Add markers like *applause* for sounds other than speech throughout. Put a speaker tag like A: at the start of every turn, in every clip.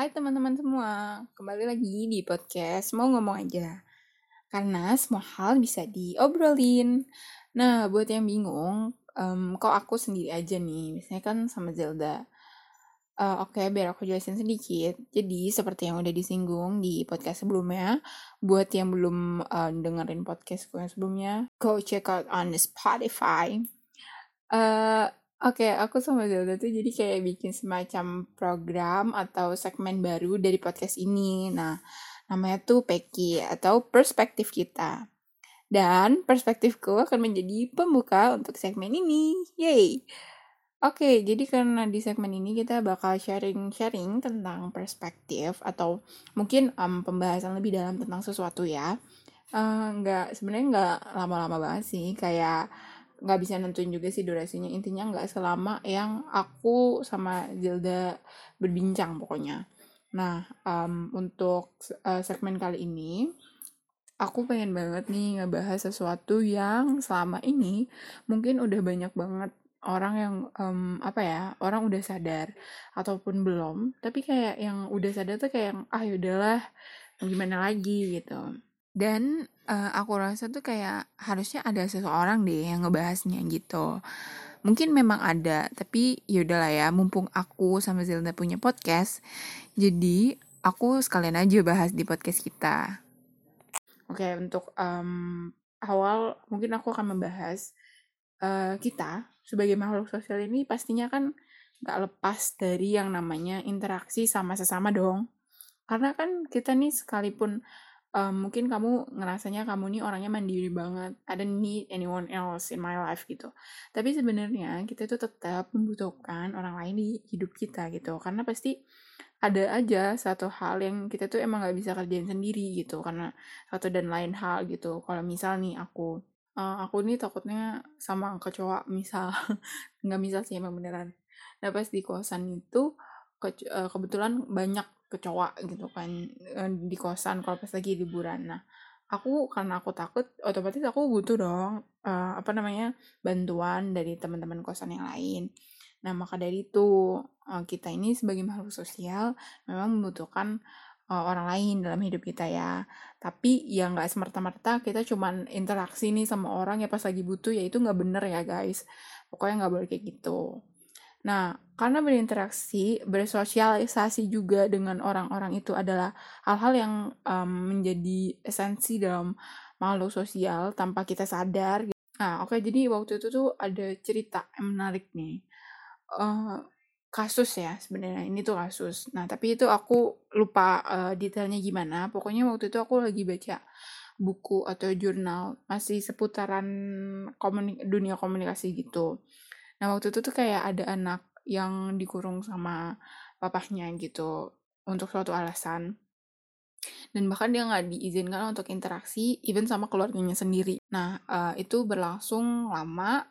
A: Hai teman-teman semua, kembali lagi di podcast Mau Ngomong Aja. Karena semua hal bisa diobrolin. Nah, buat yang bingung, um, kok aku sendiri aja nih? Misalnya kan sama Zelda. Uh, Oke, okay, biar aku jelasin sedikit. Jadi, seperti yang udah disinggung di podcast sebelumnya, buat yang belum uh, dengerin podcastku yang sebelumnya, go check out on Spotify. Uh, Oke, aku sama Zelda tuh jadi kayak bikin semacam program atau segmen baru dari podcast ini. Nah, namanya tuh Peki atau Perspektif Kita. Dan perspektifku akan menjadi pembuka untuk segmen ini. Yay! Oke, jadi karena di segmen ini kita bakal sharing-sharing tentang perspektif atau mungkin um, pembahasan lebih dalam tentang sesuatu ya. Uh, nggak sebenarnya nggak lama-lama banget sih, kayak nggak bisa nentuin juga sih durasinya. Intinya nggak selama yang aku sama Zelda berbincang pokoknya. Nah um, untuk uh, segmen kali ini aku pengen banget nih ngebahas sesuatu yang selama ini mungkin udah banyak banget orang yang um, apa ya orang udah sadar ataupun belum. Tapi kayak yang udah sadar tuh kayak ah yaudahlah gimana lagi? gitu dan uh, aku rasa tuh kayak harusnya ada seseorang deh yang ngebahasnya gitu. Mungkin memang ada, tapi yaudahlah ya, mumpung aku sama Zelda punya podcast, jadi aku sekalian aja bahas di podcast kita. Oke, okay, untuk um, awal mungkin aku akan membahas uh, kita sebagai makhluk sosial ini pastinya kan gak lepas dari yang namanya interaksi sama sesama dong. Karena kan kita nih sekalipun um, mungkin kamu ngerasanya kamu nih orangnya mandiri banget. I don't need anyone else in my life gitu. Tapi sebenarnya kita itu tetap membutuhkan orang lain di hidup kita gitu. Karena pasti ada aja satu hal yang kita tuh emang gak bisa kerjain sendiri gitu. Karena satu dan lain hal gitu. Kalau misal nih aku uh, aku nih takutnya sama kecoa misal. *laughs* Nggak misal sih emang beneran. Nah pas di kosan itu ke, uh, kebetulan banyak kecoa gitu kan eh, di kosan kalau pas lagi liburan. Nah aku karena aku takut otomatis aku butuh dong uh, apa namanya bantuan dari teman-teman kosan yang lain. Nah maka dari itu uh, kita ini sebagai makhluk sosial memang membutuhkan uh, orang lain dalam hidup kita ya. Tapi ya nggak semerta-merta kita cuman interaksi nih sama orang ya pas lagi butuh ya itu nggak bener ya guys. Pokoknya nggak boleh kayak gitu Nah, karena berinteraksi, bersosialisasi juga dengan orang-orang itu adalah hal-hal yang um, menjadi esensi dalam makhluk sosial tanpa kita sadar. Nah, oke, okay, jadi waktu itu tuh ada cerita yang menarik nih. Uh, kasus ya sebenarnya ini tuh kasus. Nah, tapi itu aku lupa uh, detailnya gimana. Pokoknya waktu itu aku lagi baca buku atau jurnal masih seputaran komunik dunia komunikasi gitu. Nah waktu itu tuh kayak ada anak yang dikurung sama papahnya gitu untuk suatu alasan. Dan bahkan dia nggak diizinkan untuk interaksi even sama keluarganya sendiri. Nah uh, itu berlangsung lama.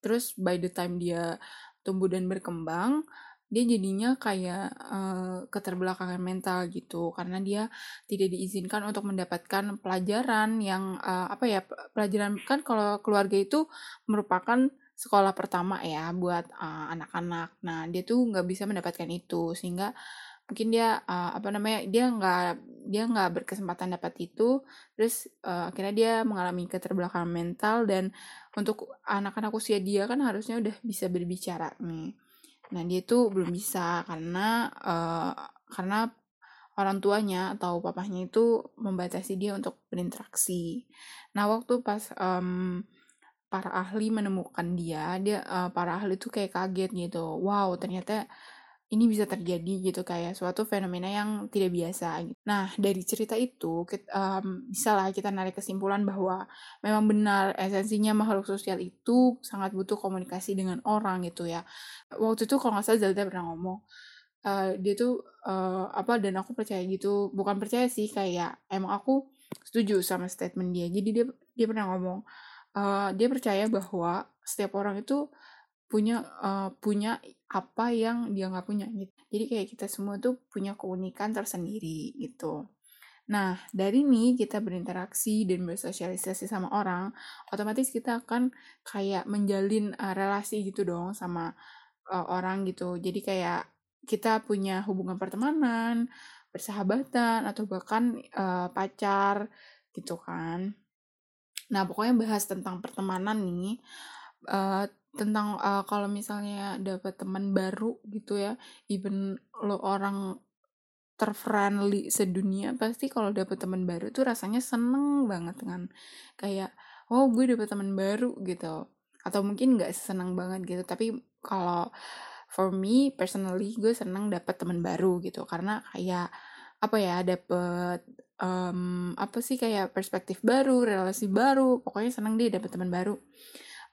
A: Terus by the time dia tumbuh dan berkembang, dia jadinya kayak uh, keterbelakangan mental gitu karena dia tidak diizinkan untuk mendapatkan pelajaran yang uh, apa ya pelajaran kan kalau keluarga itu merupakan sekolah pertama ya buat uh, anak-anak. Nah dia tuh nggak bisa mendapatkan itu sehingga mungkin dia uh, apa namanya dia nggak dia nggak berkesempatan dapat itu. Terus uh, akhirnya dia mengalami keterbelakangan mental dan untuk anak-anak usia dia kan harusnya udah bisa berbicara nih. Nah dia tuh belum bisa karena uh, karena orang tuanya atau papahnya itu membatasi dia untuk berinteraksi. Nah waktu pas um, para ahli menemukan dia dia uh, para ahli tuh kayak kaget gitu wow ternyata ini bisa terjadi gitu kayak suatu fenomena yang tidak biasa gitu. Nah dari cerita itu kita, um, kita narik kesimpulan bahwa memang benar esensinya makhluk sosial itu sangat butuh komunikasi dengan orang gitu ya. Waktu itu kalau nggak salah Zelda pernah ngomong uh, dia tuh uh, apa dan aku percaya gitu bukan percaya sih kayak emang aku setuju sama statement dia. Jadi dia dia pernah ngomong uh, dia percaya bahwa setiap orang itu punya uh, punya apa yang dia nggak punya gitu. Jadi kayak kita semua tuh punya keunikan tersendiri gitu. Nah, dari ini kita berinteraksi dan bersosialisasi sama orang, otomatis kita akan kayak menjalin uh, relasi gitu dong sama uh, orang gitu. Jadi kayak kita punya hubungan pertemanan, persahabatan atau bahkan uh, pacar gitu kan. Nah, pokoknya bahas tentang pertemanan nih. Uh, tentang uh, kalau misalnya dapat teman baru gitu ya, even lo orang terfriendly sedunia pasti kalau dapet teman baru tuh rasanya seneng banget dengan kayak oh gue dapet teman baru gitu atau mungkin nggak seneng banget gitu tapi kalau for me personally gue seneng dapet teman baru gitu karena kayak apa ya dapet um, apa sih kayak perspektif baru relasi baru pokoknya seneng deh dapet teman baru.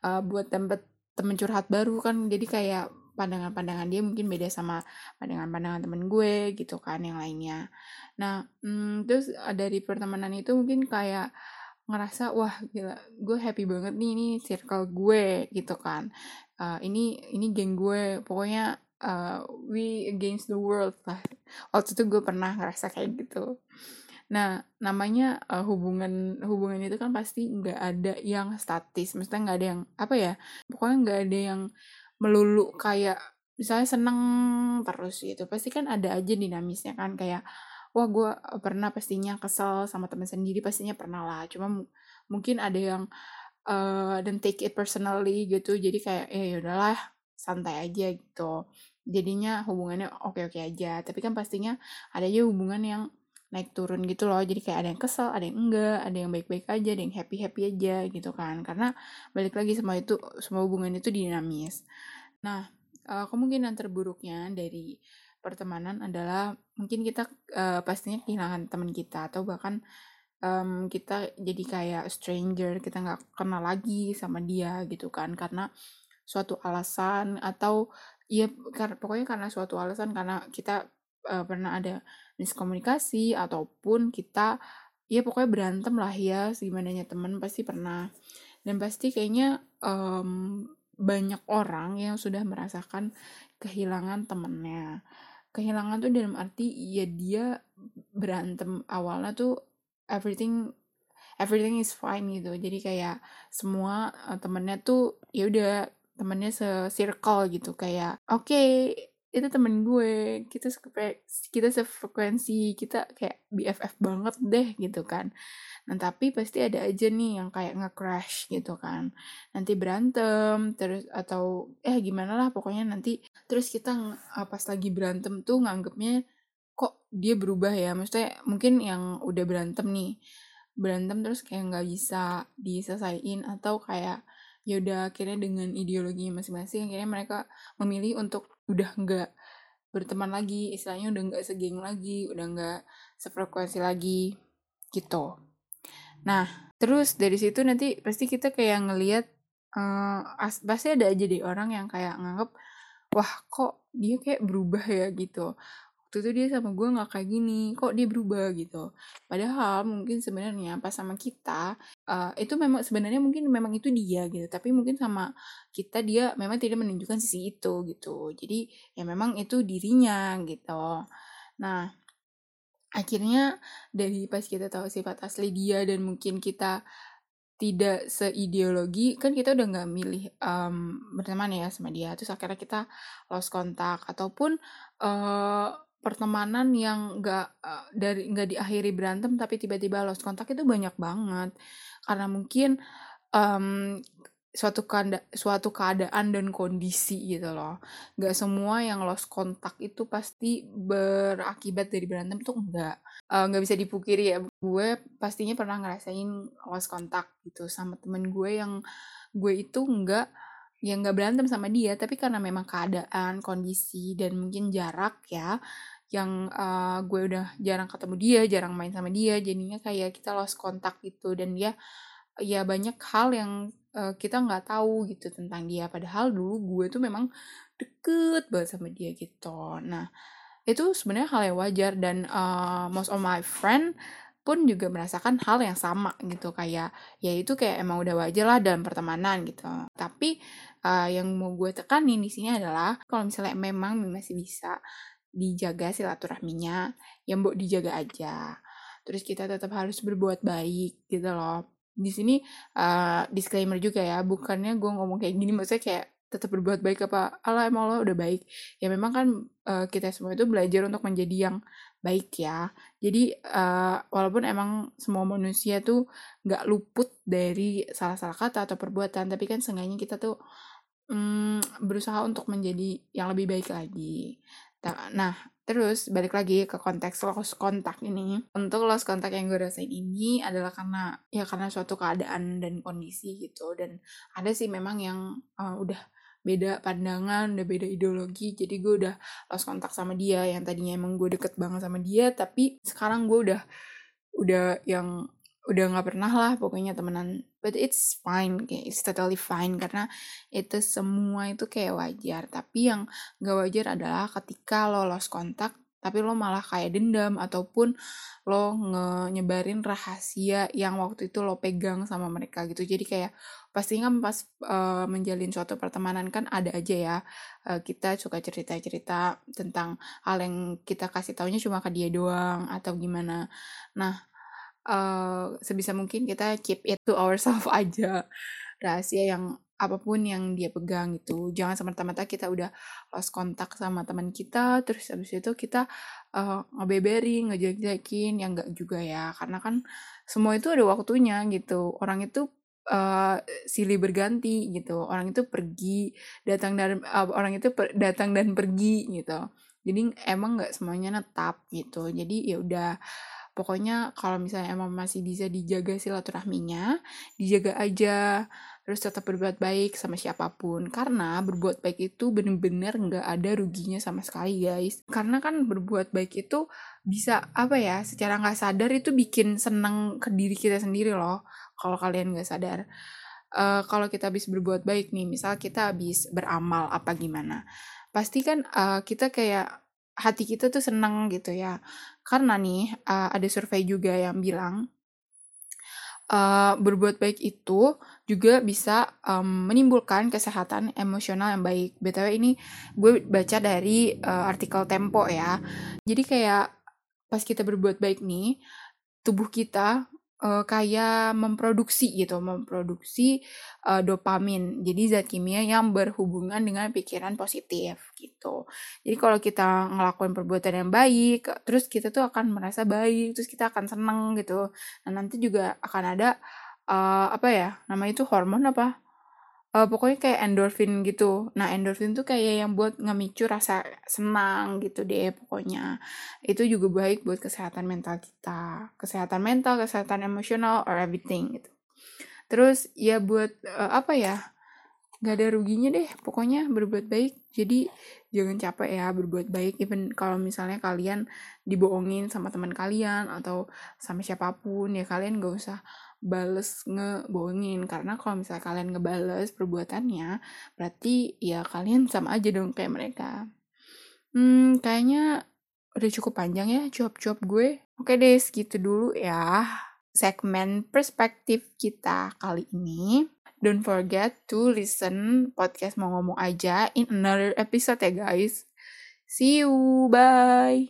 A: Uh, buat dapet temen curhat baru kan jadi kayak pandangan-pandangan dia mungkin beda sama pandangan-pandangan temen gue gitu kan yang lainnya. Nah hmm, terus dari pertemanan itu mungkin kayak ngerasa wah gila gue happy banget nih ini circle gue gitu kan. Uh, ini ini geng gue pokoknya uh, we against the world lah. Waktu itu gue pernah ngerasa kayak gitu nah namanya uh, hubungan hubungan itu kan pasti nggak ada yang statis. Maksudnya nggak ada yang apa ya pokoknya nggak ada yang melulu kayak misalnya seneng terus gitu. Pasti kan ada aja dinamisnya kan kayak wah gue pernah pastinya kesel sama teman sendiri pastinya pernah lah. Cuma mungkin ada yang uh, dan take it personally gitu. Jadi kayak eh, ya udahlah santai aja gitu. Jadinya hubungannya oke oke aja. Tapi kan pastinya ada aja hubungan yang naik turun gitu loh. Jadi kayak ada yang kesel ada yang enggak ada yang baik-baik aja ada yang happy happy aja gitu kan. Karena balik lagi semua itu semua hubungan itu dinamis. Nah uh, kemungkinan terburuknya dari pertemanan adalah mungkin kita uh, pastinya kehilangan teman kita atau bahkan um, kita jadi kayak stranger kita nggak kenal lagi sama dia gitu kan. Karena suatu alasan atau ya pokoknya karena suatu alasan karena kita uh, pernah ada miskomunikasi ataupun kita ya pokoknya berantem lah ya gimana temen pasti pernah. Dan pasti kayaknya um, banyak orang yang sudah merasakan kehilangan temennya. Kehilangan tuh dalam arti ya dia berantem awalnya tuh everything everything is fine gitu. Jadi kayak semua uh, temennya tuh ya udah temennya se-circle gitu. Kayak oke okay, itu temen gue. Kita kita sefrekuensi kita kayak BFF banget deh gitu kan. Nah tapi pasti ada aja nih yang kayak nge-crash gitu kan. Nanti berantem terus atau eh gimana lah pokoknya nanti terus kita uh, pas lagi berantem tuh nganggepnya kok dia berubah ya? Maksudnya mungkin yang udah berantem nih. Berantem terus kayak nggak bisa diselesain atau kayak ya udah akhirnya dengan ideologi masing-masing akhirnya mereka memilih untuk udah nggak berteman lagi istilahnya udah nggak segeng lagi udah nggak sefrekuensi lagi gitu. Nah terus dari situ nanti pasti kita kayak ngelihat uh, pasti ada aja deh orang yang kayak nganggep wah kok dia kayak berubah ya? gitu. Waktu itu dia sama gue nggak kayak gini kok dia berubah? gitu. Padahal mungkin sebenarnya pas sama kita uh, itu memang sebenarnya mungkin memang itu dia gitu. Tapi mungkin sama kita dia memang tidak menunjukkan sisi itu gitu. Jadi ya memang itu dirinya gitu. Nah akhirnya dari pas kita tahu sifat asli dia dan mungkin kita tidak seideologi kan kita udah nggak milih um, berteman ya sama dia. Terus akhirnya kita lost kontak ataupun uh, pertemanan yang nggak uh, dari nggak diakhiri berantem tapi tiba-tiba lost kontak itu banyak banget karena mungkin um, suatu keada suatu keadaan dan kondisi gitu loh. Nggak semua yang lost kontak itu pasti berakibat dari berantem tuh enggak uh, nggak bisa dipukiri ya gue pastinya pernah ngerasain lost kontak gitu sama temen gue yang gue itu enggak yang nggak berantem sama dia. Tapi karena memang keadaan kondisi dan mungkin jarak ya yang uh, gue udah jarang ketemu dia jarang main sama dia jadinya kayak kita lost kontak gitu. Dan dia ya banyak hal yang uh, kita nggak tahu gitu tentang dia. Padahal dulu gue tuh memang deket banget sama dia gitu. Nah itu sebenarnya hal yang wajar. Dan uh, most of my friend pun juga merasakan hal yang sama gitu. Kayak ya itu kayak emang udah wajar lah dalam pertemanan gitu. Tapi uh, yang mau gue tekanin di sini adalah kalau misalnya memang masih bisa dijaga silaturahminya ya mbok dijaga aja. Terus kita tetap harus berbuat baik gitu loh. Di sini uh, disclaimer juga ya bukannya gue ngomong kayak gini maksudnya kayak tetap berbuat baik apa Allah emang lo udah baik. Ya memang kan uh, kita semua itu belajar untuk menjadi yang baik ya. Jadi uh, walaupun emang semua manusia tuh nggak luput dari salah-salah kata atau perbuatan tapi kan seenggaknya kita tuh um, berusaha untuk menjadi yang lebih baik lagi nah terus balik lagi ke konteks lost kontak ini. Untuk lost kontak yang gue rasain ini adalah karena ya karena suatu keadaan dan kondisi gitu. Dan ada sih memang yang uh, udah beda pandangan, udah beda ideologi. Jadi gue udah lost kontak sama dia. Yang tadinya emang gue deket banget sama dia, tapi sekarang gue udah udah yang udah nggak pernah lah pokoknya temenan. But it's fine, kayak it's totally fine karena itu semua itu kayak wajar. Tapi yang gak wajar adalah ketika lo lost kontak tapi lo malah kayak dendam ataupun lo nyebarin rahasia yang waktu itu lo pegang sama mereka gitu jadi kayak pasti kan pas uh, menjalin suatu pertemanan kan ada aja ya uh, kita suka cerita-cerita tentang hal yang kita kasih taunya cuma ke dia doang atau gimana nah uh, sebisa mungkin kita keep it to ourselves *laughs* aja. Rahasia yang apa pun yang dia pegang gitu. Jangan semata-mata kita udah lost kontak sama teman kita terus habis itu kita uh, ngebeberi ngejelek-jelekin yang enggak juga ya. Karena kan semua itu ada waktunya gitu. Orang itu uh, silih berganti gitu. Orang itu pergi datang dan uh, orang itu per, datang dan pergi gitu. Jadi emang nggak semuanya netap gitu. Jadi ya udah pokoknya kalau misalnya emang masih bisa dijaga silaturahminya dijaga aja terus tetap berbuat baik sama siapa pun. Karena berbuat baik itu bener-bener nggak ada ruginya sama sekali guys. Karena kan berbuat baik itu bisa apa ya secara nggak sadar itu bikin seneng ke diri kita sendiri loh kalau kalian nggak sadar. Uh, kalau kita habis berbuat baik nih misal kita habis beramal apa gimana pasti kan uh, kita kayak hati kita tuh seneng gitu ya karena nih uh, ada survei juga yang bilang uh, berbuat baik itu juga bisa um, menimbulkan kesehatan emosional yang baik. BTW ini gue baca dari uh, artikel Tempo ya. Jadi kayak pas kita berbuat baik nih, tubuh kita uh, kayak memproduksi gitu, memproduksi uh, dopamin. Jadi zat kimia yang berhubungan dengan pikiran positif gitu. Jadi kalau kita ngelakuin perbuatan yang baik, terus kita tuh akan merasa baik, terus kita akan seneng gitu. Nah nanti juga akan ada uh, apa ya, namanya itu hormon apa? Uh, pokoknya kayak endorfin gitu. Nah, endorfin tuh kayak yang buat ngemicu rasa senang gitu deh pokoknya. Itu juga baik buat kesehatan mental kita. Kesehatan mental, kesehatan emosional, or everything gitu. Terus ya buat uh, apa ya? Gak ada ruginya deh, pokoknya berbuat baik. Jadi jangan capek ya berbuat baik. Even kalau misalnya kalian dibohongin sama teman kalian atau sama siapa pun ya kalian gak usah bales ngebohongin. Karena kalau misalnya kalian ngebales perbuatannya berarti ya kalian sama aja dong kayak mereka. Hmm kayaknya udah cukup panjang ya cuap-cuap gue. Oke deh segitu dulu ya segmen perspektif kita kali ini. Don't forget to listen podcast mau ngomong aja in another episode ya guys. See you bye